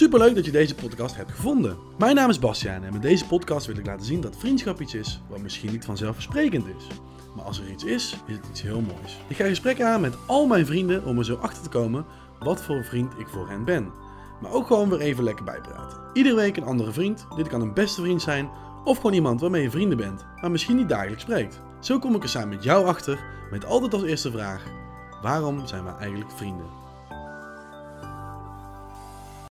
Superleuk dat je deze podcast hebt gevonden. Mijn naam is Bastiaan en met deze podcast wil ik laten zien dat vriendschap iets is wat misschien niet vanzelfsprekend is. Maar als er iets is, is het iets heel moois. Ik ga gesprekken aan met al mijn vrienden om er zo achter te komen wat voor vriend ik voor hen ben. Maar ook gewoon weer even lekker bijpraten. Iedere week een andere vriend. Dit kan een beste vriend zijn of gewoon iemand waarmee je vrienden bent, maar misschien niet dagelijks spreekt. Zo kom ik er samen met jou achter met altijd als eerste vraag: waarom zijn we eigenlijk vrienden?